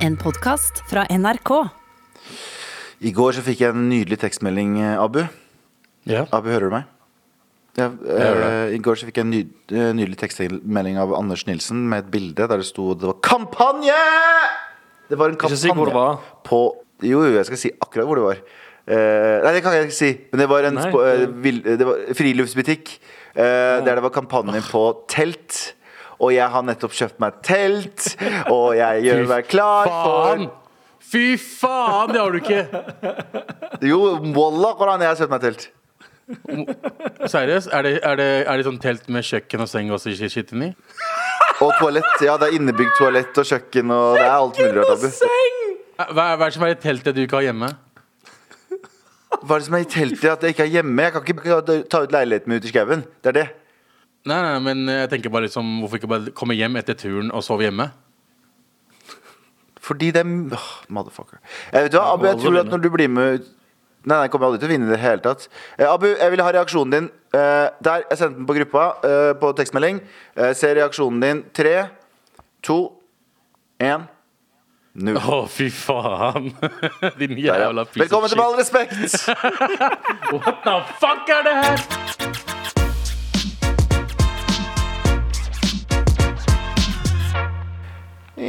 En podkast fra NRK. I går så fikk jeg en nydelig tekstmelding, eh, Abu. Ja. Abu, hører du meg? Ja, eh, I går så fikk jeg en ny, eh, nydelig tekstmelding av Anders Nilsen med et bilde der det sto det var kampanje! Det var en Ikke kampanje si hvor det var. på Jo, jo, jeg skal si akkurat hvor det var. Eh, nei, det kan jeg ikke si. Men det var en Nei, spo- eh, det- vill- det var friluftsbutikk eh, der det var kampanje på telt. Og jeg har nettopp kjøpt meg telt, og jeg gjør meg klar for Fy faen, det har du ikke! Jo, wallah, hvordan jeg har kjøpt meg telt. Seriøst? Er det, er, er det sånn telt med kjøkken og seng og i skitten i? Og toalett. Ja, det er innebygd toalett og kjøkken og det er alt mulig rart, Hva hva er det som er i teltet du ikke har hjemme? Hva er det som er i teltet at jeg ikke er hjemme? Jeg kan ikke ta ut leiligheten min ut i skauen. Det er det. Nei, nei, men jeg tenker bare liksom Hvorfor ikke bare komme hjem etter turen og sove hjemme? Fordi det er åh, Motherfucker. Jeg vet du hva, Abu, jeg tror at når du blir med Nei, nei, jeg kommer aldri til å vinne i det hele tatt. Eh, Abu, jeg vil ha reaksjonen din. Eh, der, jeg sendte den på gruppa eh, på tekstmelding. Eh, se reaksjonen din. Tre, to, én, null. Å, fy faen. Din Der, ja. jævla piece Velkommen til Med all respekt! What the fuck er det her?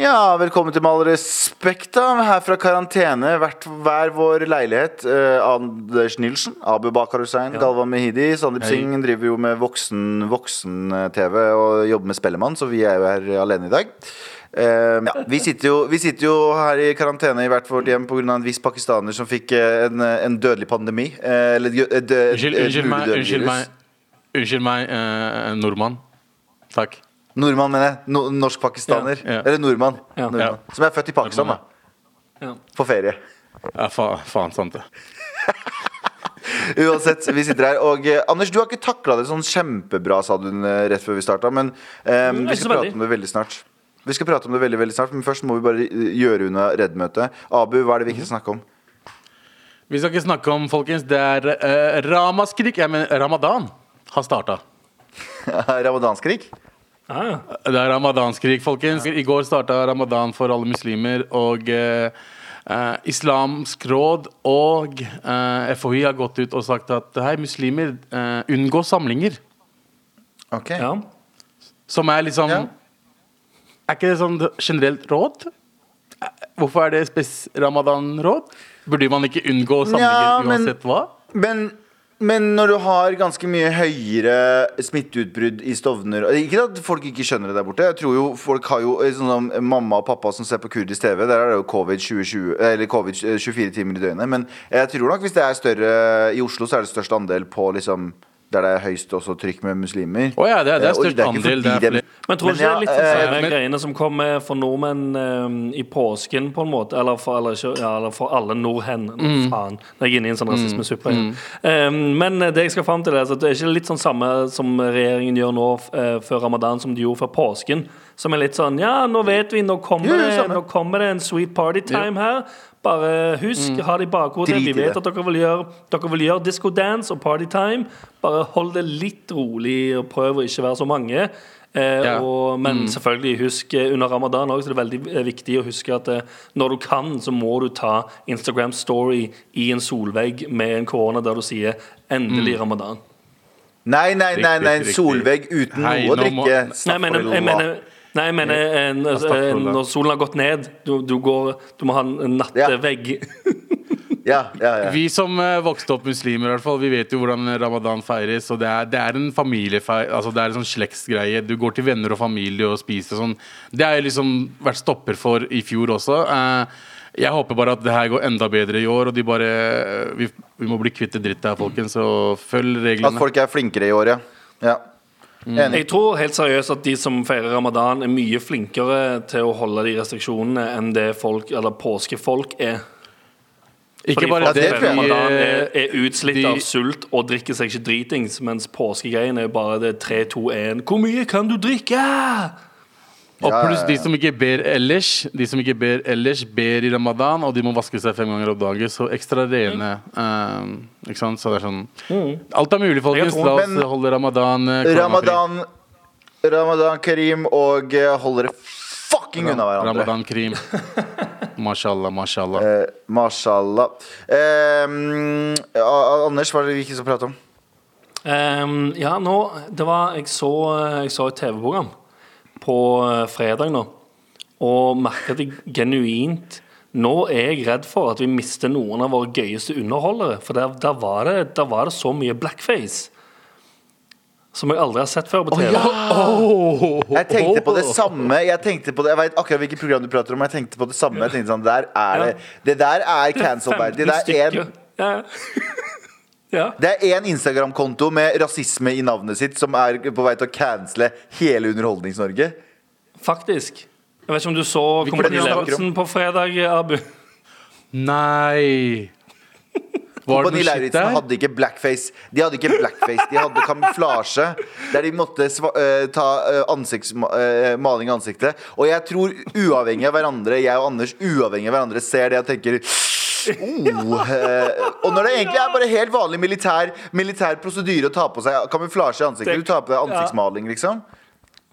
Ja, velkommen til Med all respekt, da. Her fra karantene, hvert, hver vår leilighet. Eh, Anders Nilsen, Abu Bakar Hussein, Galvan Mehidi. Sandeep Hei. Singh driver jo med voksen-TV voksen og jobber med Spellemann, så vi er jo her alene i dag. Uh, ja, vi, sitter jo, vi sitter jo her i karantene i hvert vårt hjem pga. en viss pakistaner som fikk eh, en, en dødelig pandemi. Uh, eller et, et, et, Unnskyld, unnskyld meg, unnskyld meg, unnskyld meg uh, nordmann. Takk. Nordmann, mener jeg. No, Norsk-pakistaner. Ja, ja. Eller nordmann. Ja. nordmann. Som er født i Pakistan, da. På ferie. Ja, fa faen sant det. Uansett, vi sitter her. Og eh, Anders, du har ikke takla det sånn kjempebra, sa du eh, rett før vi starta. Men eh, Mm, vi skal prate om det veldig snart. Vi skal prate om det veldig, veldig snart Men først må vi bare eh, gjøre unna Redd-møtet. Abu, hva er det vi ikke skal snakke om? Vi skal ikke snakke om, folkens, det er eh, ramaskrik. Jeg mener, ramadan har starta. Ramadanskrig? Ah. Det er ramadanskrig, folkens. I går starta ramadan for alle muslimer. Og eh, eh, Islamsk råd og eh, FHI har gått ut og sagt at hei, muslimer, eh, unngå samlinger. Ok. ja. Som er liksom Ja. Er ikke det sånn generelt råd? Hvorfor er det spes ramadan-råd? Burde man ikke unngå samlinger Ja, men- uansett hva? Men, men når du har ganske mye høyere smitteutbrudd i Stovner Ikke at folk ikke skjønner det der borte. Jeg tror jo folk har jo eh, sånn som Mamma og pappa som ser på kurdisk TV, der er det jo covid 2020 Eller covid eh, 24 timer i døgnet. Men jeg tror nok hvis det er større I Oslo, så er det størst andel på liksom der det er høyst også trykk med muslimer. Oh, ja, det er, det er Eh, størst andel. De, Det er. Men tror du ikke det er litt sånn eh, samme men- greiene som kommer for nordmenn um, i påsken, på en måte? Eller for, eller, ikke, ja, eller for alle nordhen. Mm. Faen. jeg er inne i en sånn rasismesuppe igjen. Um, men det jeg skal fram til, er at det er ikke litt sånn samme som regjeringen gjør nå uh, før ramadan, som de gjorde før påsken. Som er litt sånn Ja, nå vet vi, nå kommer, Jo, jo, det, nå kommer det en sweet party time her. Bare husk, ha det i bakhodet. Vi vet at dere vil gjøre Dere vil gjøre disco dance og party time. Bare hold det litt rolig og prøv å ikke være så mange. Eh, Ja. og, men selvfølgelig, husk eh, under ramadan også, så er det veldig eh, viktig å huske at eh, når du kan, så må du ta Instagram story i en solvegg med en korona der du sier 'endelig ramadan'. Nei, nei, nei, nei, en solvegg uten Hei, noe å drikke. må-. Nei, jeg jeg mener, nei, jeg mener en, en, når solen har gått ned, du, du, går, du må ha en nattevegg. Ja, ja, ja. Vi som eh, vokste opp muslimer, i hvert fall, vi vet jo hvordan ramadan feires. Og det er, det er en familiefeir, altså det er en sånn slektsgreie. Du går til venner og familie og spiser sånn. Det har jeg liksom vært stopper for i fjor også. Eh, jeg håper bare at det her går enda bedre i år, og de bare Vi, vi må bli kvitt det drittet her, folkens, og følg reglene. At folk er flinkere i år, ja. ja. Enig. Jeg tror helt seriøst at de som feirer ramadan, er mye flinkere til å holde de restriksjonene enn det folk, eller påskefolk er. Ikke Fordi bare folk det, ramadan er, de, er utslitt de- av sult og drikker seg ikke dritings, mens påskegreiene er bare det 3, 2, 1 Hvor mye kan du drikke? Og pluss de som ikke ber ellers, De som ikke ber ellers, ber i ramadan, og de må vaske seg fem ganger om dagen. Så ekstra rene. eh, ikke sant? Så det er sånn Alt er mulig, folkens. La oss holde ramadan eh, koronafri. Ramadan, Ramadan Karim og holde hold dere fucking unna hverandre. Ramadan krim. Mashallah, mashallah. Eh, Mashallah. Eh, mm, Anders, hva er det vi ikke skal prate om? Um, ja, nå Det var Jeg så, jeg så et TV-program på eh, fredag nå, og merka at jeg genuint Nå er jeg redd for at vi mister noen av våre gøyeste underholdere. For der, der, var, det, der var det så mye blackface. Som jeg aldri har sett før på TV. Jeg tenkte på det samme. Jeg tenkte på det Jeg vet akkurat hvilket program du prater om. Jeg tenkte på det samme Jeg tenkte sånn, der er det, det der er cancel-verdig. Det, 15 er en- Ja. Ja. det er én Instagram-konto med rasisme i navnet sitt som er på vei til å cancele hele Underholdnings-Norge. Faktisk. Jeg vet ikke om du så Kompani på fredag, Abu? Nei! Kompani Lauritzen hadde ikke blackface. De hadde ikke blackface, de hadde kamuflasje. Der de måtte sva uh, ta uh, ansiktsmaling i ansiktet. Og jeg tror uavhengig av hverandre, jeg og Anders uavhengig av hverandre ser det og tenker Oh, eh, og når det egentlig er bare helt vanlig militær, militær prosedyre å ta på seg kamuflasje i ansiktet. Du tar på deg ansiktsmaling, liksom.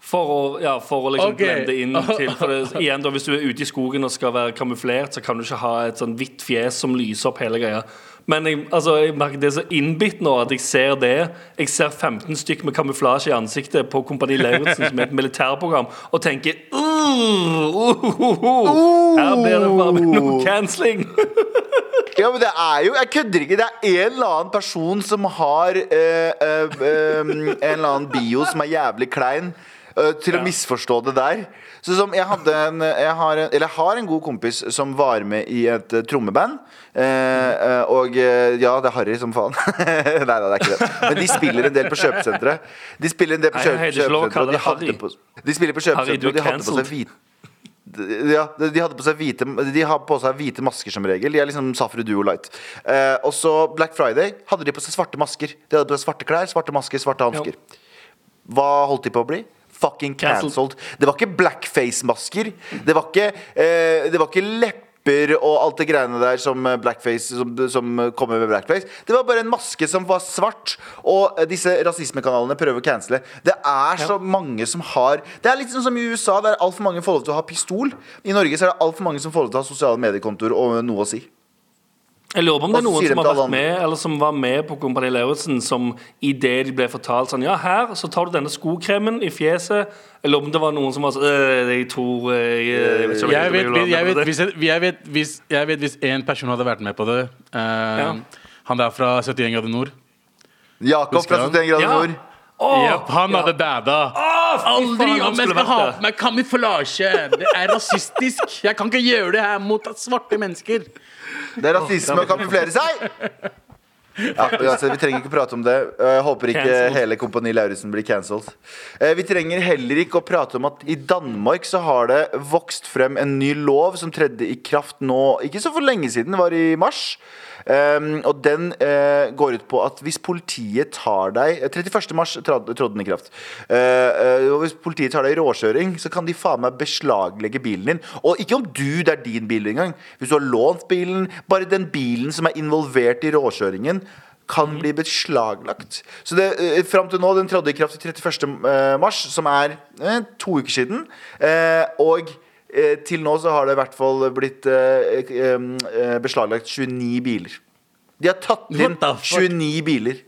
For å, ja, for å liksom okay. blende inn til for det, igjen da, Hvis du er ute i skogen og skal være kamuflert, så kan du ikke ha et sånn hvitt fjes som lyser opp hele greia. Men jeg, altså, jeg merker det er så innbitt nå at jeg ser det. Jeg ser 15 stykk med kamuflasje i ansiktet på Kompani Lauritzen, som er et militærprogram, og tenker uh, uh, uh, uh. Her blir det bare noe cancelling. Ja, men det er jo Jeg kødder ikke. Det er en eller annen person som har eh, eh, eh, en eller annen bio som er jævlig klein. Eh, til å misforstå det der. Så som jeg hadde en jeg har, en, Eller jeg har en god kompis som var med i et uh, trommeband. Eh, og ja, det er harry som faen. nei, nei, det er ikke det. Men de spiller en del på kjøpesenteret. De spiller en del på er kjøpesenteret, de hadde på De spiller på kjøpesenteret, og de hadde på seg hvite ja, de de hadde på seg hvite De har på seg hvite masker som regel. De er liksom Safri Duo Light. Eh, og så Black Friday hadde de på seg svarte masker. De hadde på seg svarte klær, svarte masker, svarte hansker. Hva holdt de på å bli? Fucking Cancelled. Det var ikke blackface-masker. Det var ikke, eh, det var ikke lepper og alt det greiene der som eh, blackface som, som kommer med blackface. Det var bare en maske som var svart, og eh, disse rasismekanalene prøver å cancele. Det er så mange som har Det er litt sånn som i USA, der altfor mange får lov til å ha pistol. I Norge så er det altfor mange som får lov til å ha sosiale mediekontoer og noe å si. Jeg lurer på om det er noen som har vært med Eller som var med på Kompani Lauritzen, som idet de ble fortalt sånn Ja, her så tar du denne skokremen i fjeset. Jeg lurer på om det var noen som var sånn «Øh, Jeg tror øh, jeg, jeg, vet Jeg vet, jeg, vet, hvis, jeg, vet, hvis, jeg vet hvis én person hadde vært med på det Uh, Ja. Han der fra 71 grader nord. Jakob fra 71 grader Ja. nord. Åh, Jep, han hadde ja. Aldri Oh, Aldri om jeg skal ha på meg kamuflasje! Det er rasistisk. Jeg kan ikke gjøre det her mot svarte mennesker. Det er rasisme å kamuflere seg! Ja, altså, Vi trenger ikke prate om det. Jeg håper ikke Canceled. hele Kompani Lauritzen blir cancelled. Eh, Vi trenger heller ikke å prate om at i Danmark så har det vokst frem en ny lov som tredde i kraft nå Ikke så for lenge siden, det var i mars. Um, og den uh, går ut på at hvis politiet tar deg eh, 31. mars trådde trådde den i kraft. Uh, uh, hvis politiet tar deg i råkjøring, så kan de faen meg beslaglegge bilen din. Og ikke om du, det er din bil engang. Hvis du har lånt bilen, bare den bilen som er involvert i råkjøringen, kan bli beslaglagt. Så det, eh, fram til nå, den trådte i kraft i 31. eh, mars, som er eh, to uker siden. Eh, og eh, til nå så har det i hvert fall blitt eh, eh, eh, beslaglagt 29 biler. De har tatt inn What the fuck? 29 biler.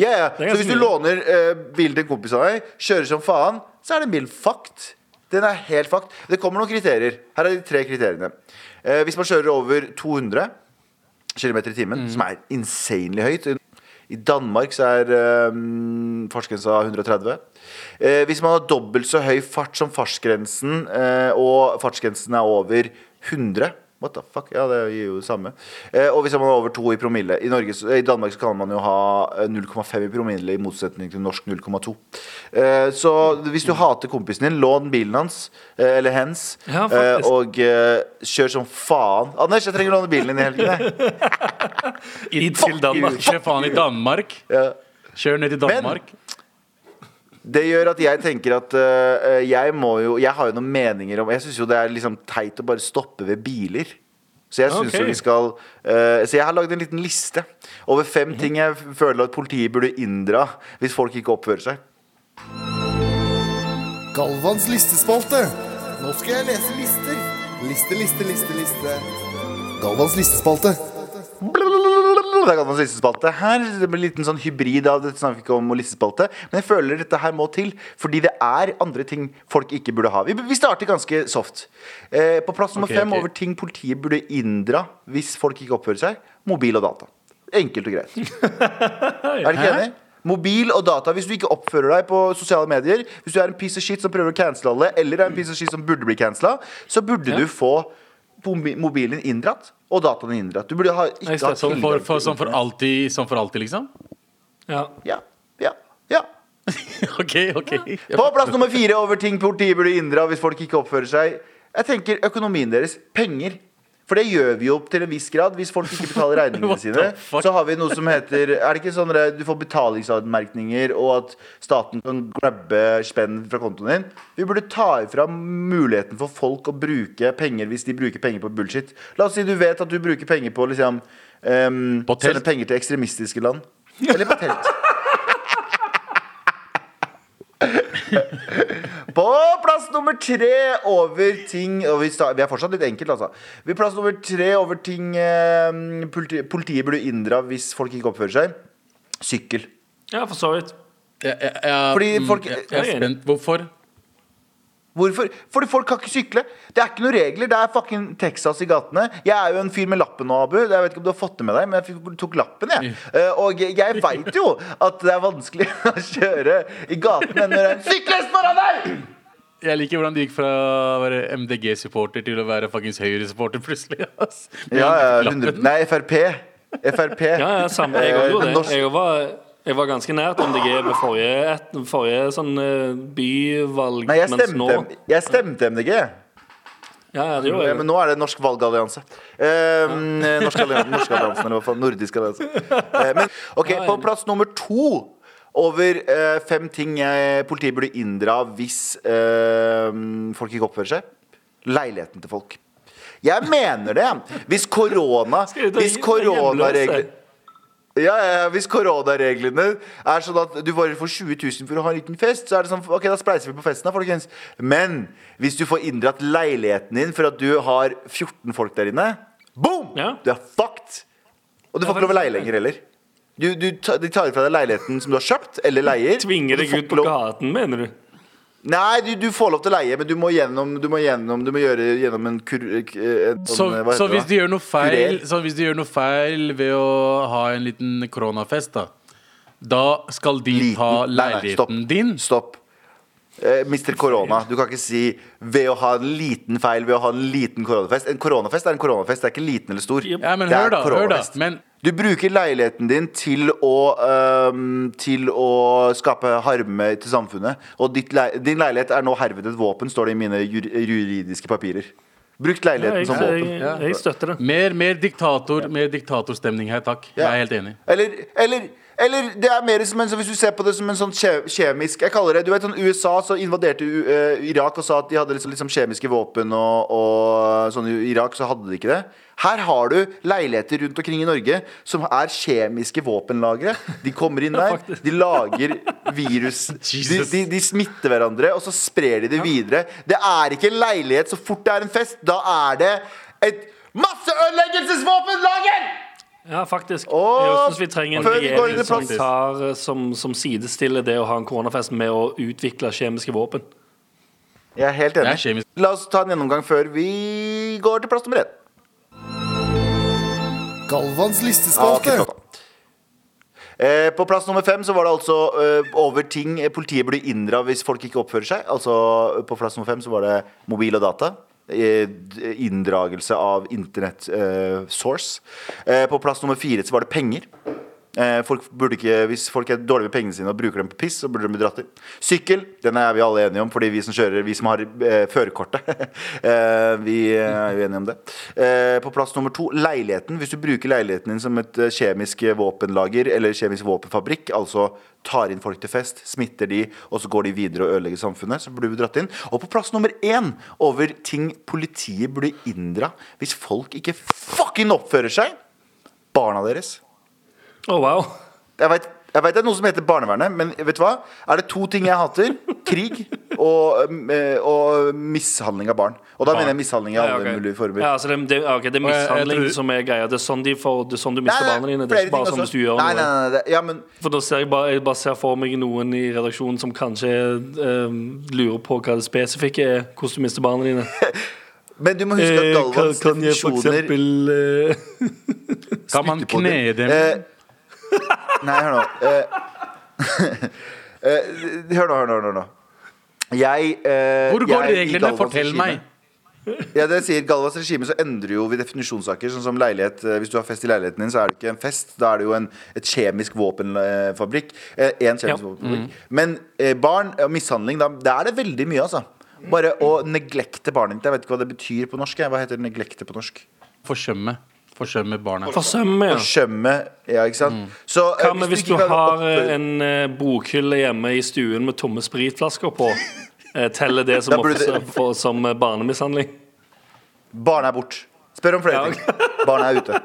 Ja, ja. Så hvis du låner eh, bilen til en kompis av deg, kjører som faen, så er den bilen fucked. Den er helt fucked. Det kommer noen kriterier. Her er de tre kriteriene. Eh, hvis man kjører over 200 km i timen, som er insanely høyt I Danmark så er um, fartsgrensa 130. Eh, hvis man har dobbelt så høy fart som fartsgrensen, eh, og fartsgrensen er over 100 What the fuck? Ja, det gir jo det samme. Eh, og hvis man har over to i promille I, Norge, I Danmark så kan man jo ha eh, 0,5 i promille, i motsetning til norsk 0,2. Eh, så hvis du hater kompisen din, lån bilen hans, eh, eller hens, Ja, eh, og eh, kjør som faen. Anders, jeg trenger å låne bilen din i helgen. jeg. Til Danmark. Kjør faen i Danmark. Ja. Kjør ned til Danmark. Det gjør at jeg tenker at uh, jeg må jo Jeg har jo noen meninger om Jeg syns jo det er liksom teit å bare stoppe ved biler. Så jeg synes okay. jo vi skal uh, Så jeg har lagd en liten liste over fem ting jeg føler at politiet burde inndra hvis folk ikke oppfører seg. Galvans listespalte. Nå skal jeg lese lister. Liste, liste, liste, liste. Galvans listespalte. Det er Galvans listespalte her. Det blir en liten sånn hybrid av dette snakket om og listespalte. Men jeg føler dette her må til, fordi det er andre ting folk ikke burde ha. Vi, vi starter ganske soft. Eh, på plass nummer okay, fem okay. over ting politiet burde inndra hvis folk ikke oppfører seg. Mobil og data. Enkelt og greit. er du ikke enig? Mobil og data. Hvis du ikke oppfører deg på sosiale medier, hvis du er en piece of shit som prøver å cancele alle, eller er en piece of shit som burde bli cancela, så burde Ja. du få mobilen din inndratt og dataene inndratt. Du burde ha, ikke ha Som for, for, som for alltid, som for alltid, liksom? Ja. Ja, ja, ja. OK, OK. På plass nummer fire over ting politiet burde inndra hvis folk ikke oppfører seg. Jeg tenker økonomien deres. Penger. For det gjør vi jo til en viss grad. Hvis folk ikke betaler regningene sine, så har vi noe som heter Er det ikke sånn at du får betalingsanmerkninger, og at staten kan grabbe spenn fra kontoen din? Vi burde ta ifra muligheten for folk å bruke penger hvis de bruker penger på bullshit. La oss si du vet at du bruker penger på liksom um, På? Sende penger til ekstremistiske land. Eller på telt. På plass nummer tre over ting og vi, er fortsatt litt enkelt, altså. Vi er plass nummer tre over ting eh, politi, politiet burde inndra hvis folk ikke oppfører seg. Sykkel. ja, for så vidt. Jeg, jeg, jeg, Fordi mm, folk- jeg, jeg er spent. Hvorfor? Hvorfor? Fordi folk kan ikke sykle. Det er ikke noen regler. Det er fucking Texas i gatene. Jeg er jo en fyr med lappen nå, Abu. Jeg vet ikke om du har fått det med deg, men jeg fikk- tok lappen, jeg. Eh, og jeg, jeg veit jo at det er vanskelig å kjøre i gatene når det er en syklist foran deg! Jeg liker hvordan du gikk fra å være MDG-supporter til å være fuckings Høyre-supporter plutselig. ass. Ja, ja, 100, nei, Frp. Frp. Ja, ja, samme. Jeg var gjorde det. Jeg var, jeg var ganske nært MDG ved forrige, forrige sånn eh, byvalg. Nei, jeg stemte, nå- jeg stemte MDG. Ja, ja, Eh, jeg. Men nå er det Norsk valgallianse. Eh, norsk, allianse norsk allianse, eller hva faen. Nordisk allianse. Eh, men OK, på plass nummer to over eh, fem ting politiet burde inndra hvis eh, folk ikke oppfører seg. Leiligheten til folk. Jeg mener det. Hvis korona Hvis koronaregler? Ja, ja, Hvis koronareglene er sånn at du bare får 20 000 for å ha en liten fest, så er det sånn, ok, da spleiser vi på festen. da, folkens Men hvis du får inndratt leiligheten din for at du har 14 folk der inne, boom! Ja. Du er fucked! Og du får ikke lov å leie lenger heller. Du, du, de tar fra deg leiligheten som du har kjøpt eller leier. Tvinger deg ut på lov- gaten, mener du? Nei, du, du får lov til å leie, men du må gjennom Du må, gjennom, du må gjøre gjennom en kur... En, Så, sånn, så hvis det? du gjør noe feil Så hvis de gjør noe feil ved å ha en liten koronafest, da Da skal de Liten- ta Nei, nei, stopp. din. Stopp. Eh, Mister Korona. Du kan ikke si ved å ha en liten feil ved å ha en liten koronafest. En koronafest er en koronafest. Det er ikke liten eller stor. Ja, men Det er hør da, hør da. Men Du bruker leiligheten din til å, um, til å skape harme til samfunnet. Og ditt lei din leilighet er nå herved et våpen, står det i mine juridiske papirer. Brukt Ja, leiligheten jeg, som våpen. jeg, jeg støtter det. mer, mer diktator Mer diktatorstemning her, takk. Jeg er helt enig. Eller, eller, eller det er mer som en, så hvis du ser på det som en sånn kjemisk Jeg kaller det, du vet sånn USA så invaderte U- eh, Irak og sa at de hadde liksom, liksom kjemiske våpen og, og sånn i Irak så hadde de ikke det. Her har du leiligheter rundt omkring i Norge som er kjemiske våpenlagre. De kommer inn der, de lager virus de, de, de smitter hverandre, og så sprer de det videre. Det er ikke en leilighet så fort det er en fest. Da er det et masseødeleggelsesvåpenlager! Ja, faktisk. Og jeg syns vi trenger en før vi går inn i regjering som, tar, eh, som, som sidestiller det å ha en koronafest med å utvikle kjemiske våpen. Jeg er helt enig. er. La oss ta en gjennomgang før vi går til plass nummer én. Galvans listespalte. flott da. Eh, på plass nummer fem så var det altså eh, over ting politiet burde inndra hvis folk ikke oppfører seg. Altså På plass nummer fem så var det mobil og data. Eh, inndragelse av internett eh. Eh, på plass nummer fire så var det penger. Eh, folk ikke, hvis folk er dårlige med pengene sine og bruker dem på piss, så burde de bli dratt inn. Sykkel den er vi alle enige om, fordi vi som kjører, vi som har eh, førerkortet. eh, vi er jo enige om det. Eh, på plass nummer to leiligheten. Hvis du bruker leiligheten din som et eh, kjemisk våpenlager eller kjemisk våpenfabrikk, altså tar inn folk til fest, smitter de, og så går de videre og ødelegger samfunnet, så burde bli dratt inn. Og på plass nummer én over ting politiet burde inndra hvis folk ikke fucking oppfører seg, barna deres. Å, wow. Jeg vet, det er noe som heter barnevernet, men vet du hva? Er det to ting jeg hater? Krig og, eh, og mishandling av barn. Og da Barn. mener jeg mishandling i Ja, alle mulige former. Ja, altså det, det, ja, det er mishandling tror- som er greia. Det er sånn, de får, det er sånn du mister barna dine. Det er ikke bare sånn hvis du gjør nei, noe. nei, nei, nei, Ja, men For da ser jeg bare, jeg bare ser for meg noen i redaksjonen som kanskje um, lurer på hva det spesifikke er, hvordan du mister barna dine. Men du må huske at Eh, kan, Galvans kan jeg for eksempel uh... Kan man kne dem. dem? Eh, nei, hør nå. Eh, eh, hør nå, hør nå. Hør nå. Jeg eh, Hvor går jeg- reglene? Fortell regime- meg. Ja, det sier Galvas regime, så endrer jo vi definisjonssaker. Sånn som leilighet Hvis du har fest i leiligheten din, så er det ikke en fest. Da er det jo en, et kjemisk våpenfabrikk. En kjemisk Ja. våpenfabrikk. Men eh, barn og mishandling, da, da er det veldig mye, altså. Bare å neglekte barnet ditt. Jeg vet ikke hva det betyr på norsk. Hva heter neglekte på norsk? Forsømme. Forsømme barna. forsømme, ja. Forsømme, Ja, ikke sant? Så eh, Hva med hvis du ikke har oppføre- eh, en eh, bokhylle hjemme i stuen med tomme spritflasker på? eh, Teller det som, burde for, som barnemishandling? Barnet er bort. Spør om flere Ja, ting. Barnet er ute.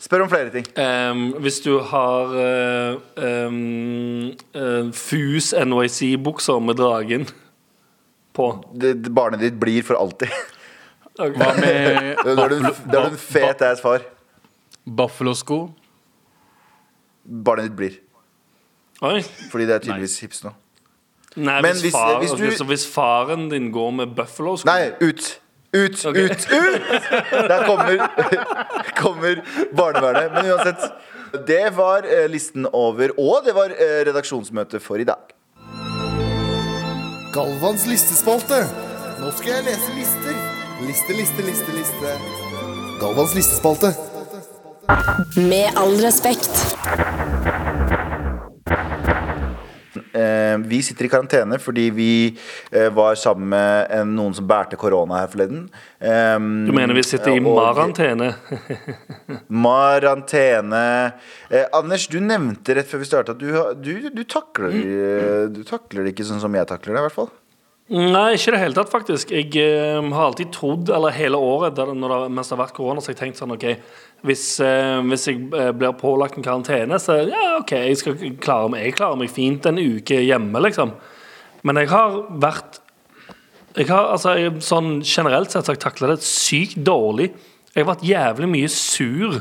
Spør om flere ting. Um, hvis du har uh, um, uh, Fus NYC-bukser med dragen på Det, det, barnet ditt blir for alltid. Hva med Da er du en, da er du en fet ass far. Buffalo-sko? Barnet ditt blir. Oi. Fordi det er tydeligvis hips nå. Nei, Men hvis, hvis- far, hvis du- ok, så hvis faren din går med buffalo-sko Nei, ut! Ut, Ok. ut, ut! Der kommer, kommer barnevernet. Men uansett. Det var eh, listen over, og det var eh, redaksjonsmøtet for i dag. Galvans listespalte. Nå skal jeg lese lister. Liste, liste, liste, liste. Galvans listespalte. Med all respekt. Eh, vi sitter i karantene fordi vi eh, var sammen med noen som bærte korona her forleden. Eh, Du mener vi sitter i marantene? Marantene. Eh, Anders, du nevnte rett før vi starta at du, du, du, takler, eh, du takler det ikke sånn som jeg takler det, i hvert fall. Nei, ikke i det hele tatt, faktisk. Jeg eh, har alltid trodd, eller hele året det- det, mens det har vært korona, så har jeg tenkt sånn OK, hvis, eh, hvis jeg eh, blir pålagt en karantene, så ja, OK, jeg skal klare meg, jeg klarer meg fint en uke hjemme, liksom. Men jeg har vært jeg har, altså, jeg, sånn Generelt sett har jeg takla det sykt dårlig. Jeg har vært jævlig mye sur.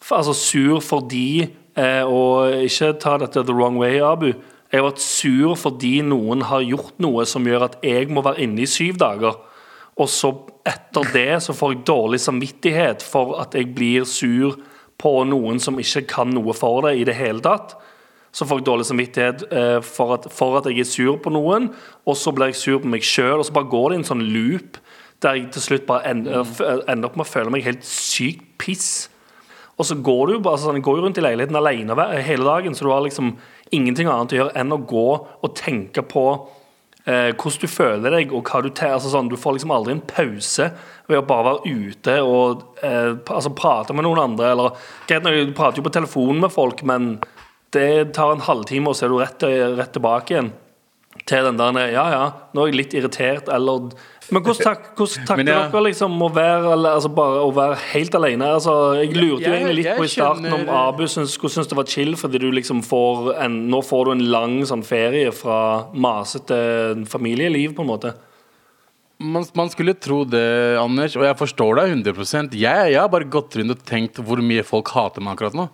For, altså sur fordi eh, Og ikke ta dette the wrong way, Abu. Jeg har vært sur fordi noen har gjort noe som gjør at jeg må være inne i syv dager. Og så etter det så får jeg dårlig samvittighet for at jeg blir sur på noen som ikke kan noe for det i det hele tatt. Så får jeg dårlig samvittighet eh, for, at, for at jeg er sur på noen, og så blir jeg sur på meg sjøl, og så bare går det i en sånn loop der jeg til slutt bare ender, ender opp med å føle meg helt sykt piss. Og så går du jo bare sånn, går rundt i leiligheten alene hele dagen, så du har liksom ingenting annet å gjøre enn å gå og tenke på eh, hvordan du føler deg, og hva du tar. altså sånn, Du får liksom aldri en pause ved å bare være ute og eh, altså prate med noen andre. Eller, greit nok, du prater jo på telefonen med folk, men det tar en halvtime, og så er du rett, rett tilbake igjen til den der Ja, ja, nå er jeg litt irritert, eller Men hvordan, tak, hvordan takler ja. dere liksom å være, altså bare, å være helt alene? Altså, jeg lurte jo egentlig litt på i starten om Abu syns, skulle det var chill, fordi du liksom får en, nå får du en lang sånn ferie fra masete familieliv, på en måte. Man, man skulle tro det, Anders, og jeg forstår deg 100 jeg, jeg har bare gått rundt og tenkt hvor mye folk hater meg akkurat nå.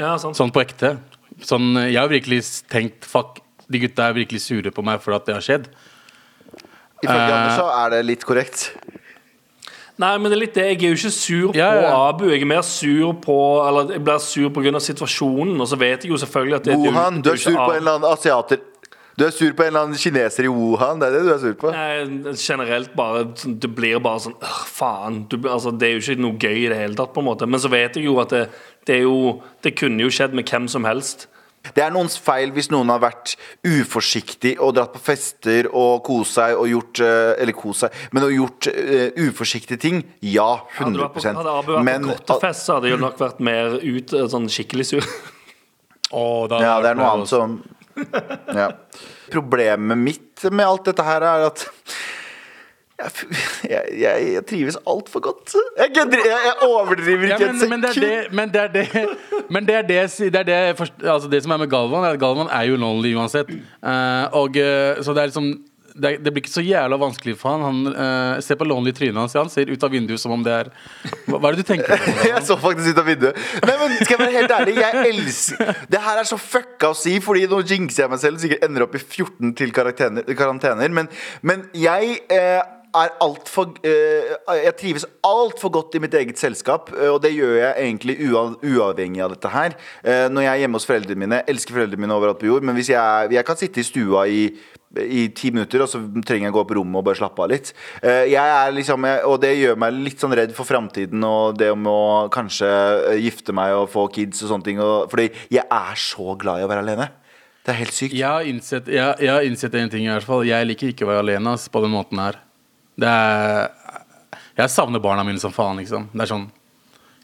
Ja, sant. Sånn på ekte. Sånn, jeg har virkelig tenkt fuck, de gutta er virkelig sure på meg for at det har skjedd. Ifølge uh, Anders så er det litt korrekt. Nei, men det er litt det. Jeg er jo ikke sur på ja. Abu. Jeg er mer sur på Eller jeg blir sur pga. situasjonen, og så vet jeg jo selvfølgelig at det, det, Wuhan. Du det er sur på en eller annen asiater. Du er sur på en eller annen kineser i Wuhan. Det er det du er sur på. Nei, generelt bare Det blir bare sånn «Åh, Faen. Du, altså, det er jo ikke noe gøy i det hele tatt, på en måte. Men så vet jeg jo at det, det er jo Det kunne jo skjedd med hvem som helst. Det er noens feil hvis noen har vært uforsiktig og dratt på fester og kost seg og gjort eh, Eller kost seg, men og gjort uh, uforsiktige ting. Ja, 100 vært på, hadde Abu vært Men på godtefest, så hadde jo nok vært mer ut eh, sånn skikkelig sur. Åh, da Ja, det er noe annet som ja. Problemet mitt med alt dette her er at Jeg, jeg, jeg, trives altfor godt. Jeg, jeg, overdriver ikke men, et men det det Men det er det, men det, er det, det, er det, altså det som er med Galvan, er at Galvan er jo lonely uansett. Uh, og, eh, så det er liksom det, det blir ikke så jævla vanskelig for han. Han uh, ser på lonely trynet hans. Han ser ut av vinduet som om det er Hva, hva er det du tenker på? Jeg så faktisk ut av vinduet. Nei, men skal jeg være helt ærlig, jeg elsker Det her er så fucka å si, Fordi nå jinxer jeg meg selv. Sikkert ender opp i 14 til karantener. karantener men, men jeg eh, er altfor uh, Jeg trives altfor godt i mitt eget selskap, eh, og det gjør jeg egentlig ua, uavhengig av dette her. Eh, når jeg er hjemme hos foreldrene mine, elsker foreldrene mine overalt på jord, men hvis jeg, jeg kan sitte i stua i i ti minutter, og så trenger jeg å gå på rommet og bare slappe av litt. Eh, Jeg er liksom, Og det gjør meg litt sånn redd for framtiden og det om å kanskje eh, gifte meg og få kids og sånne ting. Og, fordi jeg er så glad i å være alene. Det er helt sykt. Jeg har innsett, jeg, jeg har innsett en ting i hvert fall. Jeg liker ikke å være alene på den måten her. Det er, jeg savner barna mine som faen, liksom. Det er sånn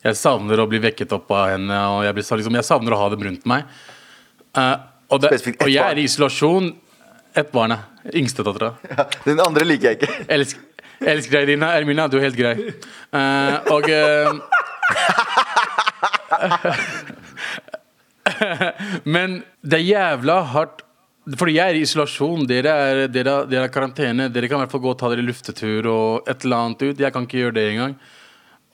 Jeg savner å bli vekket opp av henne, og jeg, blir, liksom, jeg savner å ha dem rundt meg. Uh, og, det, og jeg er i isolasjon. Ett barn, ja. Yngstedattera. Den andre liker jeg ikke. Elsk, elsker deg, Dina. Ermina, du er helt grei. Uh, og uh, Men det er jævla hardt Fordi jeg er i isolasjon. Dere er, dere, er- dere er karantene. Dere kan i hvert fall gå og ta dere luftetur og et eller annet ut. Jeg kan ikke gjøre det engang.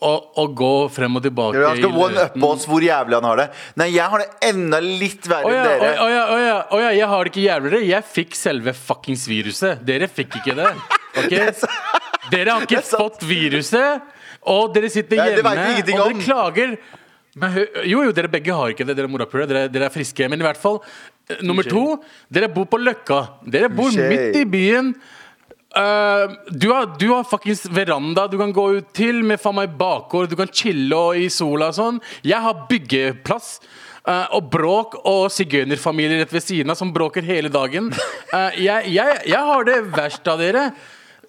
Og, og gå frem og tilbake Han skal i one løten. up oss hvor jævlig han har det. Nei, jeg har det enda litt verre enn dere. å ja, å ja, å ja, jeg har det ikke jævligere. Jeg fikk selve fuckings viruset. Dere fikk ikke det. Okay? Dere har ikke fått viruset, og dere sitter hjemme og dere klager. Men, jo, jo, dere begge har ikke det. Dere er morapulere. Dere, dere er friske. Men i hvert fall, eh, nummer to, dere bor på Løkka. Dere bor midt i byen. Uh, du, har, du har fuckings veranda du kan gå ut til med faen meg bakgård. Du kan chille og i sola og sånn. Jeg har byggeplass. Uh, og bråk og sigøynerfamilier rett ved siden av som bråker hele dagen. Uh, jeg, jeg, jeg har det verst av dere.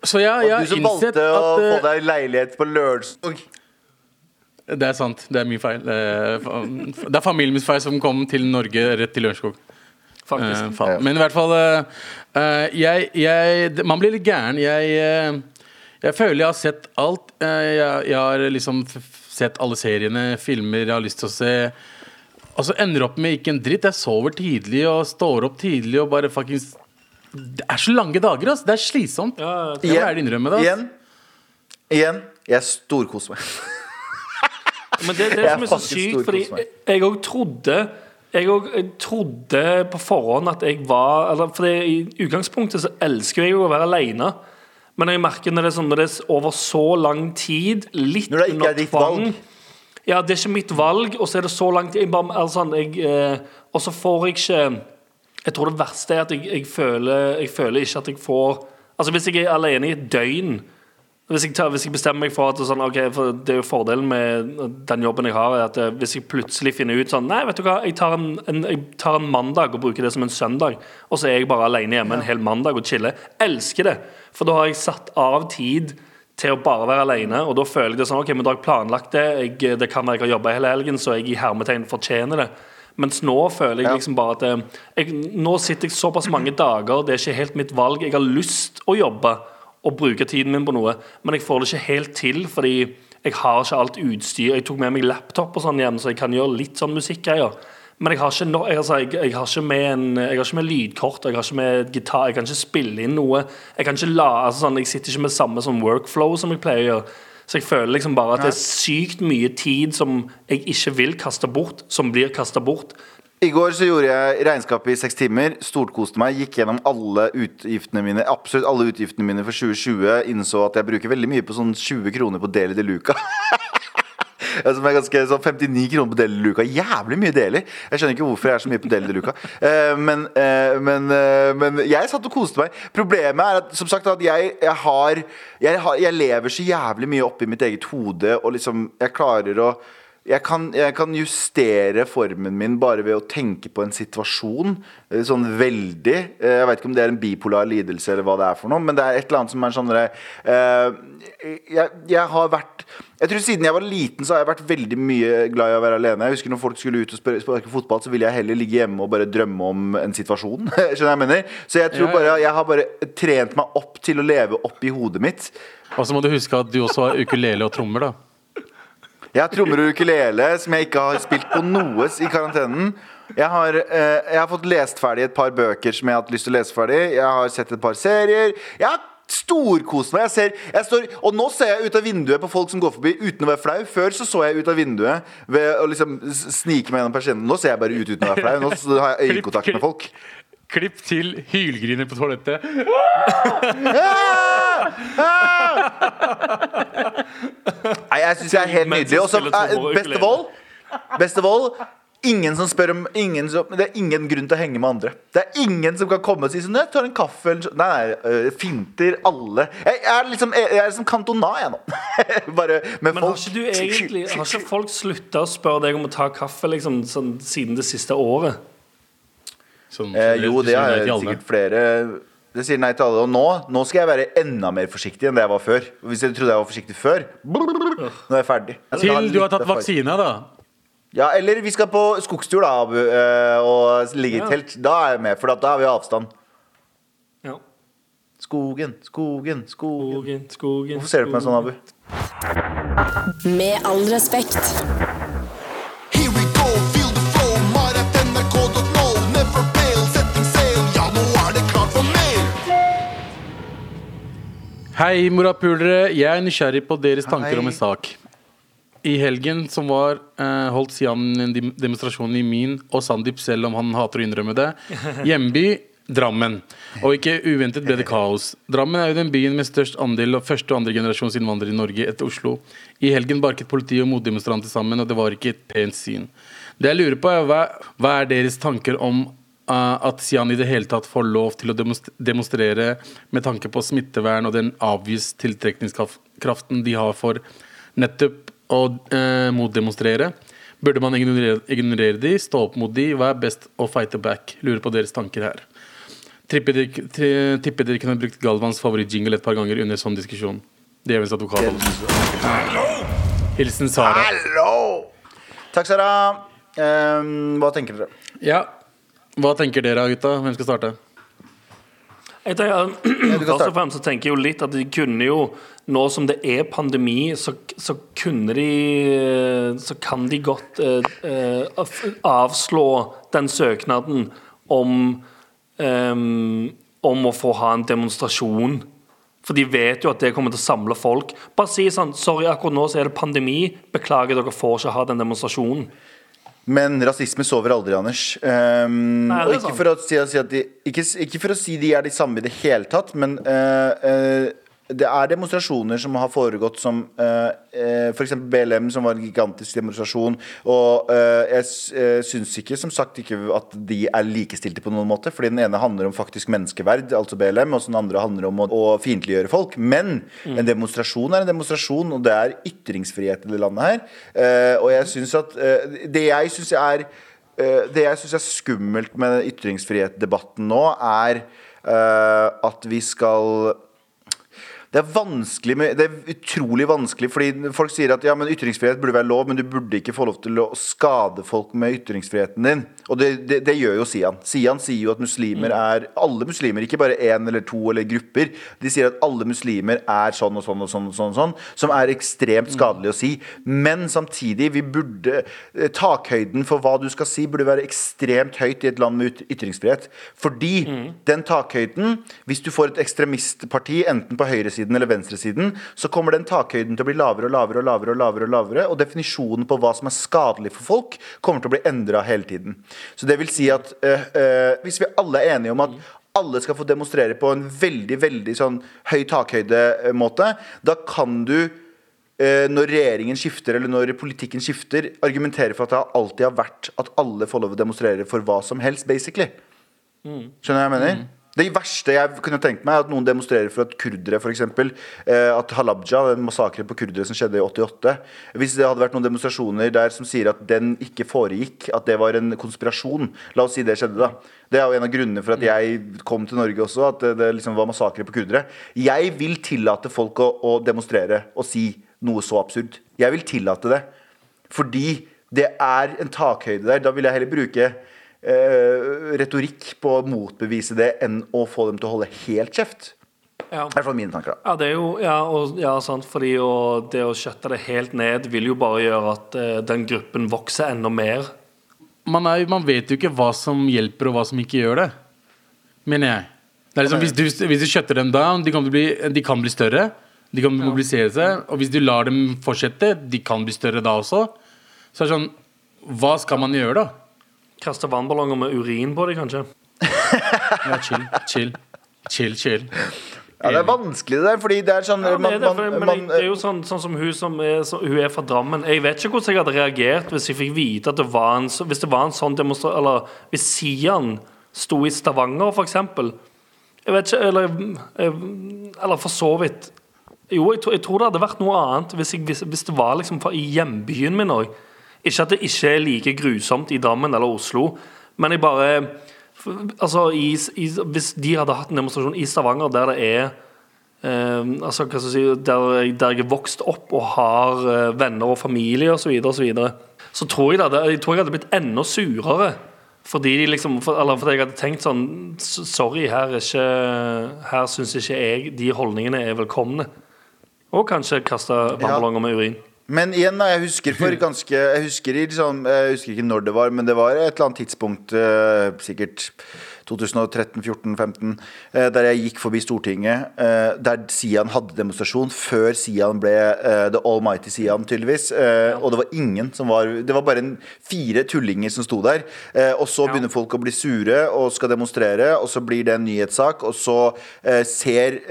Så jeg, jeg Du som valgte å at få deg leilighet på lørdag. Det er sant. Det er min feil. Eh, Det er familien min feil som kom til Norge rett til Lørenskog. Faktisk. Eh. Men i hvert fall eh, jeg, jeg, Man blir litt gæren. Jeg, jeg føler jeg har sett alt. Jeg, jeg har liksom sett alle seriene, filmer jeg har lyst til å se. Og så ender opp med ikke en dritt. Jeg sover tidlig og står opp tidlig og bare fuckings Det er så lange dager, ass. Det er slitsomt. Ja, Jeg må ærlig innrømme det. ass. Igjen. Igjen. Jeg storkoser meg. Men det, det Jeg som er så sykt, fordi jeg òg trodde jeg òg trodde på forhånd at jeg var eller, For i utgangspunktet så elsker jeg jo å være alene. Men jeg merker når det, sånn, når det er over så lang tid, litt Når det ikke er ditt valg. Ja, det er ikke mitt valg, og så er det så lang tid altså, eh, Og så får jeg ikke Jeg tror det verste er at jeg, jeg, føler, jeg føler ikke at jeg får Altså Hvis jeg er alene i et døgn hvis jeg, tar, hvis jeg bestemmer meg for at sånn, okay, for det er jo fordelen med den jobben jeg har, er at eh, hvis jeg plutselig finner ut sånn Nei, vet du hva, jeg tar en, en, jeg tar en mandag og bruker det som en søndag, og så er jeg bare alene hjemme en hel mandag og chiller. Elsker det. For da har jeg satt av tid til å bare være alene, og da føler jeg det sånn Ok, men da har jeg planlagt det. Jeg, det kan være jeg har jobba hele helgen, så jeg i hermetegn fortjener det. Mens nå føler jeg liksom bare at eh, jeg, Nå sitter jeg såpass mange dager, det er ikke helt mitt valg. Jeg har lyst å jobbe og bruke tiden min på noe, men jeg får det ikke helt til fordi jeg har ikke alt utstyr. Jeg tok med meg laptop og sånn hjem, så jeg kan gjøre litt sånn musikkgreier. Men jeg har ikke, no, jeg, altså, jeg, jeg har ikke med en, jeg har ikke med lydkort, jeg har ikke med gitar, jeg kan ikke spille inn noe. Jeg kan ikke la, altså sånn, jeg sitter ikke med samme sånn workflow som jeg pleier å gjøre. Så jeg føler liksom bare at det er sykt mye tid som jeg ikke vil kaste bort, som blir kasta bort. I går så gjorde jeg regnskapet i seks timer. Storkoste meg. Gikk gjennom alle utgiftene mine Absolutt alle utgiftene mine for 2020. Innså at jeg bruker veldig mye på sånn 20 kroner på Deli de Luca. Som er ganske sånn 59 kroner på Deli de Luca. Jævlig mye Deli. Jeg skjønner ikke hvorfor jeg er så mye på Deli de Luca. Eh, men, eh, men, eh, men jeg satt og koste meg. Problemet er at som sagt at jeg, jeg har jeg, har jeg lever så jævlig mye oppi mitt eget hode, og liksom jeg klarer å jeg kan, jeg kan justere formen min bare ved å tenke på en situasjon. eh, Sånn veldig. Eh, Jeg vet ikke om det er en bipolar lidelse eller hva det er for noe, men det er et eller annet som er sånn eh, jeg, jeg har vært Jeg tror Siden jeg var liten, så har jeg vært veldig mye glad i å være alene. Jeg husker Når folk skulle ut og sparke fotball, så ville jeg heller ligge hjemme og bare drømme om en situasjon. Skjønner jeg mener? Så jeg tror bare jeg har bare trent meg opp til å leve opp i hodet mitt. Og så må du huske at du også har ukulele og trommer, da. Jeg har trommer og ukulele som jeg ikke har spilt på noe i karantenen. Jeg har, eh, jeg har fått lest ferdig et par bøker som jeg har hatt lyst til å lese ferdig. Jeg har sett et par serier. Jeg har storkost meg. Jeg ser, jeg står, og nå ser jeg ut av vinduet på folk som går forbi uten å være flau. Før så så jeg ut av vinduet ved å liksom snike meg gjennom persiennen. Nå ser jeg bare ut uten å være flau. Nå har jeg øyekontakt med folk. Klipp til hylgriner på toalettet. Nei, jeg syns jeg er helt nydelig. Og så best of all Best of all Ingen som spør om ingen som, Det er ingen grunn til å henge med andre. Det er ingen som kan komme og si sånn Jeg tar en kaffe eller så. Nei, nei, øh, finter alle. Jeg, jeg er liksom Jeg er som Cantona, jeg nå. Bare med Men har ikke du egentlig Har ikke folk slutta å spørre deg om å ta kaffe liksom, sånn, siden det siste året? Sånn, Eh, jo, det alle. sikkert flere Det sier nei til alle. Og nå, nå skal jeg være enda mer forsiktig enn det jeg var før. Hvis jeg trodde jeg var forsiktig før Nå er jeg ferdig. Jeg Til du har tatt vaksine, da. Ja, eller vi skal på skogstur da Abu, eh, og ligge i telt. Da er jeg med, for da da har vi avstand. Ja. Skogen, skogen, skogen. Skogen, skogen Hvorfor ser du på meg sånn, Abu? Med all respekt. Hei, morapulere. Jeg er nysgjerrig på deres tanker Hei. om en sak. I helgen som var, eh, holdt Sian en dem- demonstrasjon i min og Sandeep, selv om han hater å innrømme det, hjemby Drammen. Og ikke uventet ble det kaos. Drammen er jo den byen med størst andel av første- og andregenerasjons innvandrere i Norge etter Oslo. I helgen barket politi og motdemonstranter sammen, og det var ikke et pent syn. Det jeg lurer på, er hva, hva er deres tanker om at Sian i det hele tatt får lov til å demonstrere med tanke på smittevern og den avgis tiltrekningskraften de har for nettopp å uh, motdemonstrere. Burde man ignorere, ignorere de, stå opp mot de? Hva er best å fighte back? Lurer på deres tanker her. Tipper dere, tipper dere kunne brukt Galvans favorittjingle et par ganger under sånn diskusjon. Djevelens advokat. Hilsen Sara. Hallo! Takk, Sara. Um, hva tenker dere? Ja. Hva tenker dere, gutta? Hvem skal starte? Jeg tenker, først og fremst så tenker jeg jo litt at de kunne jo Nå som det er pandemi, så, så kunne de Så kan de godt eh, eh, avslå den søknaden om ehm, Om å få ha en demonstrasjon. For de vet jo at det kommer til å samle folk. Bare si sånn Sorry, akkurat nå så er det pandemi. Beklager, dere får ikke ha den demonstrasjonen. Men rasisme sover aldri, Anders. Um, Nei, ikke for, si, si at de, ikke, ikke for å si de er de samme i det hele tatt, men uh, eh, det er demonstrasjoner som har foregått som uh, f.eks. BLM, som var en gigantisk demonstrasjon. Og uh, jeg eh, syns ikke som sagt ikke at de er likestilte på noen måte. Fordi den ene handler om faktisk menneskeverd, altså BLM, og den andre handler om å, å fiendtliggjøre folk. Men en demonstrasjon er en demonstrasjon, og det er ytringsfrihet i det landet her. Eh, og jeg syns at eh, Det jeg syns er Eh, det jeg syns er skummelt med ytringsfrihetsdebatten nå, er eh, at vi skal det er vanskelig med, Det er utrolig vanskelig, fordi folk sier at ja, men ytringsfrihet burde være lov, men du burde ikke få lov til å skade folk med ytringsfriheten din. Og det, det, det gjør jo Sian. Sian sier jo at muslimer er Alle muslimer, ikke bare én eller to eller grupper. De sier at alle muslimer er sånn og sånn og sånn, og sånn, og sånn som er ekstremt skadelig å si. Men samtidig, vi burde eh, Takhøyden for hva du skal si, burde være ekstremt høyt i et land med ytringsfrihet. Fordi den takhøyden, hvis du får et ekstremistparti enten på høyresiden eller venstresiden, så kommer den takhøyden til å bli lavere og lavere og lavere, og lavere og lavere, og definisjonen på hva som er skadelig for folk, kommer til å bli endra hele tiden. Så det vil si at øh, øh, hvis vi alle er enige om at alle skal få demonstrere på en veldig veldig sånn høy takhøyde-måte, da kan du eh, når regjeringen skifter eller når politikken skifter, argumentere for at det alltid har vært at alle får lov å demonstrere for hva som helst, basically. Skjønner du hva jeg mener? Det verste jeg kunne tenkt meg, er at noen demonstrerer for at kurdere, f.eks. Eh, at Halabja, den massakren på kurdere som skjedde i 88 Hvis det hadde vært noen demonstrasjoner der som sier at den ikke foregikk, at det var en konspirasjon La oss si det skjedde, da. Det er jo en av grunnene for at jeg kom til Norge også, at det, liksom var massakre på kurdere. Jeg vil tillate folk å, å demonstrere og si noe så absurd. Jeg vil tillate det. Fordi det er en takhøyde der. Da vil jeg heller bruke retorikk på å motbevise det enn å få dem til å holde helt kjeft. Ja. Det er mine tanker. da Ja, det er jo, ja, og, ja sant, fordi å, det å skjøtte det helt ned vil jo bare gjøre at eh, den gruppen vokser enda mer. man, er, man vet jo ikke hva som hjelper, og hva som ikke gjør det. Mener jeg. Det er liksom, hvis, du, hvis du shutter dem down, de kan, bli, de kan bli større. De kan mobilisere seg. Og hvis du lar dem fortsette, de kan bli større da også. Så er det sånn Hva skal man gjøre, da? Kaste vannballonger med urin på dem, kanskje. Ja, chill, chill. Chill, chill. Ja, Det er vanskelig, det der. Fordi det er sånn Ja, man, det, er det, man, men man, det er jo sånn, sånn som hun som er, så, hun er fra Drammen. Jeg vet ikke hvordan jeg hadde reagert hvis jeg fikk vite at det var en, hvis det var en sånn demonstrasjon Eller hvis Sian sto i Stavanger, for eksempel. Jeg vet ikke Eller, eller for så vidt. Jo, jeg, tror- jeg tror det hadde vært noe annet hvis, jeg, hvis, hvis det var liksom fra, i hjembyen min òg. Ikke at det ikke er like grusomt i Drammen eller Oslo, men jeg bare Altså, i, i, hvis de hadde hatt en demonstrasjon i Stavanger der det er eh, altså, hva skal jeg si, der, der jeg er vokst opp og har eh, venner og familie osv., så, videre, og så, videre, så tror jeg, det, jeg tror jeg hadde blitt enda surere. Fordi de liksom, for, eller fordi jeg hadde tenkt sånn Sorry, her, er ikke, her syns ikke jeg de holdningene er velkomne. Og kanskje kaste vannballonger med urin. Men igjen, da, jeg husker for ganske Jeg husker, liksom, jeg husker ikke når det var, men det var et eller annet tidspunkt, eh, sikkert 2013, 14, 15, eh, der jeg gikk forbi Stortinget, eh, der Sian hadde demonstrasjon, før Sian ble eh, The Almighty Sian, tydeligvis. Eh, Og det var ingen som var Det var bare en, fire tullinger som sto der. Og så begynner folk å bli sure og skal demonstrere, og så blir det en nyhetssak, og så ser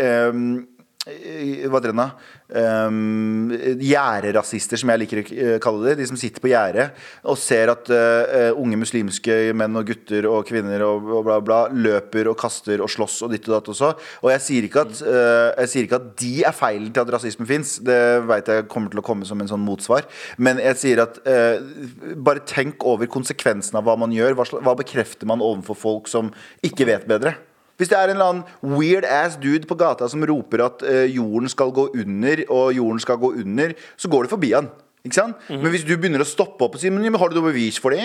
hva heter den da? Um, Gjerderasister, som jeg liker å eh, kalle det. De som sitter på gjerdet og ser at uh, unge muslimske menn og gutter og kvinner og, og bla, bla løper og kaster og slåss og ditt og datt også. Og jeg sier ikke at, uh, jeg sier ikke at de er feilen til at rasisme fins. Det vet jeg kommer til å komme som en sånn motsvar. Men jeg sier at uh, bare tenk over konsekvensen av hva man gjør. Hva, hva bekrefter man overfor folk som ikke vet bedre? Hvis det er en eller annen weird ass dude på gata som roper at eh, jorden skal gå under, og jorden skal gå under, så går det forbi han. Ikke sant? Men hvis du begynner å stoppe opp og si Men har du noe bevis for det?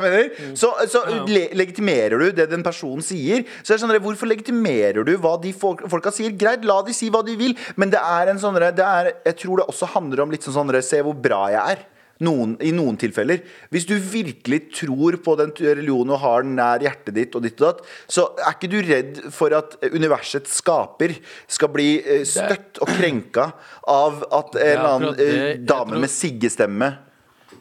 Mener? Så, så le legitimerer du det den personen sier. Så er det sånn, Hvorfor legitimerer du hva de folk, folka sier? Greit, la de si hva de vil, men det er en sånn Jeg tror det også handler om litt sånn sånn Se hvor bra jeg er noen, i noen tilfeller. Hvis du virkelig tror på den religionen og har den nær hjertet ditt, og ditt og datt, så er ikke du redd for at universets skaper skal bli eh, støtt og krenka av at en eller annen eh, dame tror- med siggestemme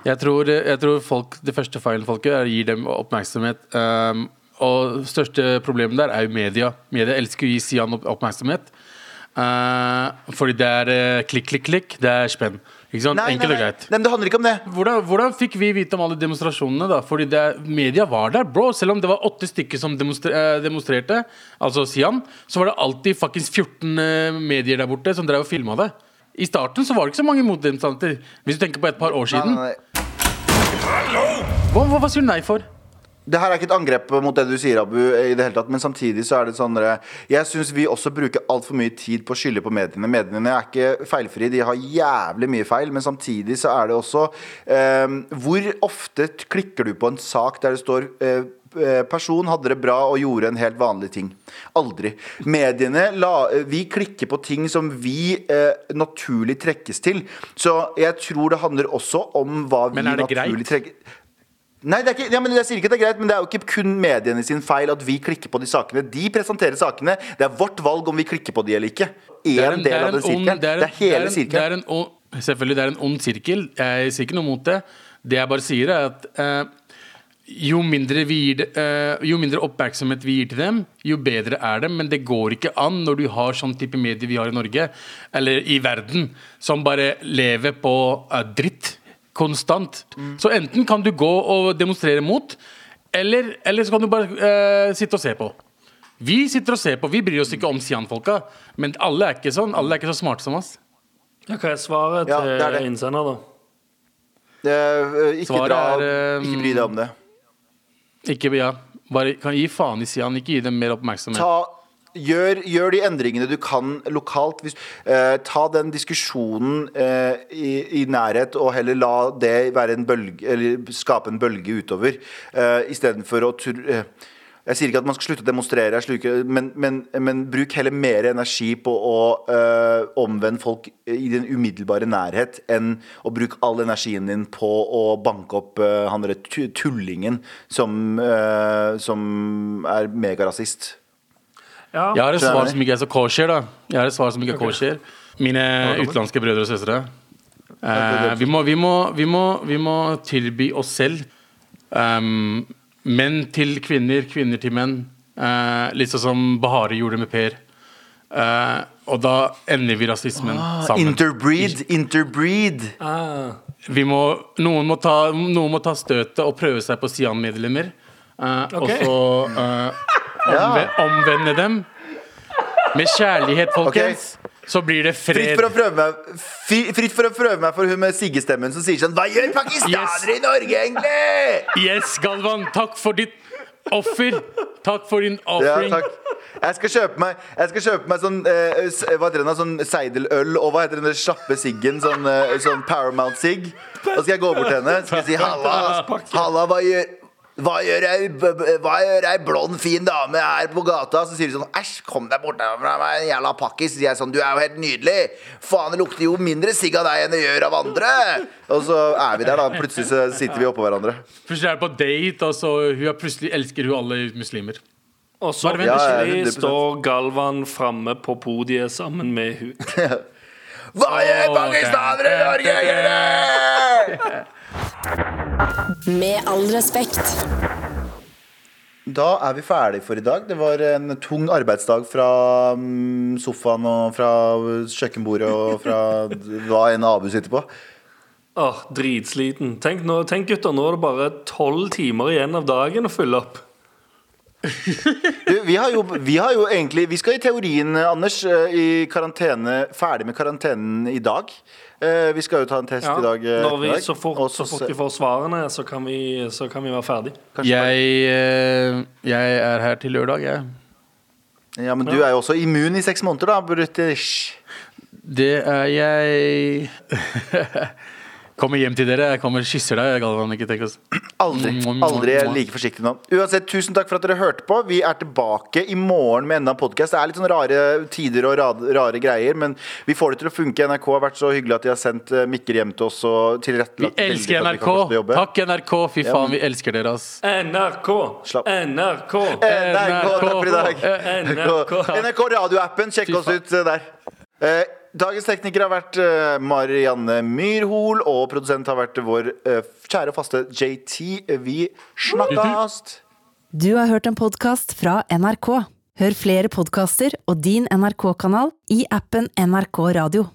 Jeg tror, jeg tror folk, det første feilen folk gjør, er å gi dem oppmerksomhet. Um, og største problemet der er jo media. Media elsker å gi Sian opp oppmerksomhet. Uh, fordi det er uh, klikk, klikk, klikk. Det er spenn. Ikke sant? Enkelt og greit. Nei, men det handler ikke om det. Hvordan, hvordan fikk vi vite om alle demonstrasjonene? da? Fordi det, media var der, bro. Selv om det var åtte stykker som demonstre, eh, demonstrerte, altså Sian, så var det alltid fuckings 14 eh, medier der borte som drev og filma det. I starten så var det ikke så mange motdemonstranter. Hvis du tenker på et par år siden. Nei, nei, nei. Hva, hva, hva sier du nei for? Det her er ikke et angrep mot det du sier, Abu, i det hele tatt, men samtidig så er det sånn Jeg syns vi også bruker altfor mye tid på å skylde på mediene. Mediene er ikke feilfrie, de har jævlig mye feil, men samtidig så er det også eh, Hvor ofte klikker du på en sak der det står eh, eh, Person hadde det bra og gjorde en helt vanlig ting. Aldri. Mediene la, Vi klikker på ting som vi eh, naturlig trekkes til. Så jeg tror det handler også om hva vi naturlig trekker Nei, det er ikke, ja, men jeg sier ikke det er greit, men det er jo ikke kun mediene sin feil at vi klikker på de sakene. De presenterer sakene. Det er vårt valg om vi klikker på de eller ikke. Det er En del av en den sirkelen. Det er, en- hele er sirkelen. selvfølgelig, det er en ond sirkel. Jeg sier ikke noe mot det. Det jeg bare sier, er at eh, jo mindre, vi gir eh, jo mindre oppmerksomhet vi gir til dem, jo bedre er det. Men det går ikke an når du har sånn type medier vi har i Norge, eller i verden, som bare lever på eh, dritt konstant. Så enten kan du gå og demonstrere mot, eller, eller så kan du bare uh, sitte og se på. Vi sitter og ser på, vi bryr oss ikke om Sian-folka, men alle er ikke sånn. Alle er ikke så smarte som oss. Ja, hva er svaret Ja, det er det. innsender, da? Det eh, ikke, Svaret dra, er, um, ikke bry deg om det. Ikke, ja, bare kan gi faen i Sian, ikke gi dem mer oppmerksomhet. Ta Gjør, gjør de endringene du kan lokalt. Hvis, eh, ta den diskusjonen eh, i, i nærhet, og heller la det være en bølge, eller skape en bølge utover. Eh, Istedenfor å eh, Jeg sier ikke at man skal slutte å demonstrere, sluker, men, men, men bruk heller mer energi på å eh, omvende folk i den umiddelbare nærhet, enn å bruke all energien din på å banke opp eh, han derre tullingen som, eh, som er megarasist. Ja. Jeg har et svar som ikke er så kosher, da. Jeg har et svar som ikke er kosher. Mine utenlandske brødre og søstre. Eh, vi, må, vi, må, vi, må, vi må tilby oss selv um, menn til kvinner, kvinner til menn. Eh, litt sånn som Bahari gjorde med Per. Eh, og da ender vi rasismen sammen. Interbreed, interbreed. Ah. Vi må, noen, må ta, noen må ta støtet og prøve seg på Sian-medlemmer. Uh, okay. Og så eh, omve, omvende dem. Med kjærlighet, folkens. Så blir det fred. Fritt for, å prøve meg, fritt for å prøve meg for hun med Sigge-stemmen som sier sånn Hva gjør pakistanere i Norge, egentlig? Yes, Galvan, takk for ditt offer. Takk for din Ja, offering. takk. Jeg skal kjøpe meg, jeg skal kjøpe meg sånn eh, Hva heter det. Sånn seideløl og hva heter den kjappe siggen? Sånn, eh, sånn Paramount-sigg. Da skal jeg gå bort til henne Skal jeg si Halla, halla hva gjør hva gjør ei, ei blond, fin dame her på gata? Så sier de sånn Æsj, kom deg bort fra meg, jævla pakkis. Så sier jeg sånn, du er jo helt nydelig. Faen, det lukter jo mindre sigg av deg enn det gjør av andre. Og så er vi der, da. Plutselig så sitter vi oppå hverandre. Plutselig er det på date, og så hun er plutselig elsker hun alle muslimer. Og så Ja, ja, står Galvan framme på podiet sammen med hun. Hva gjør pakistanere i Norge? Med all respekt. Da er vi ferdig for i dag. Det var en tung arbeidsdag fra mm, sofaen og fra kjøkkenbordet og fra hva enn Abu sitter på. Åh, Dritsliten. Tenk, nå, tenk gutter, nå er det bare tolv timer igjen av dagen å fylle opp. Du, vi, har jo, vi har jo egentlig Vi skal i teorien, Anders, eh, i karantene Ferdig med karantenen i dag. Eh, Vi skal jo ta en test Ja. i dag. eh, Når vi, så, fort, så fort vi får svarene, så kan vi, så kan vi være ferdig. Jeg, jeg er her til lørdag, jeg. Ja, men du er jo også immun i seks måneder, da, British. Det er jeg Kommer hjem til dere. Jeg kommer og kysser deg, Galvan. Ikke tenk oss. Aldri. Aldri er like forsiktig nå. Uansett, tusen takk for at dere hørte på. Vi er tilbake i morgen med enda en podkast. Det er litt sånn rare tider og rare greier, men vi får det til å funke. NRK har vært så hyggelig at de har sendt eh, mikker hjem til oss og Vi tilrettelagt elsker NRK. Takk, NRK. Fy Ja, faen, men- vi elsker dere, ass. NRK! Slapp. NRK! Eh, NRK, takk for i dag. NRK. NRK radioappen, sjekk oss ut eh, der. Dagens tekniker har vært eh, Marianne Myrhol, og produsent har vært vår eh, kjære og faste JT. Vi snakkast! Du har hørt en podkast fra NRK. Hør flere podkaster og din NRK-kanal i appen NRK Radio.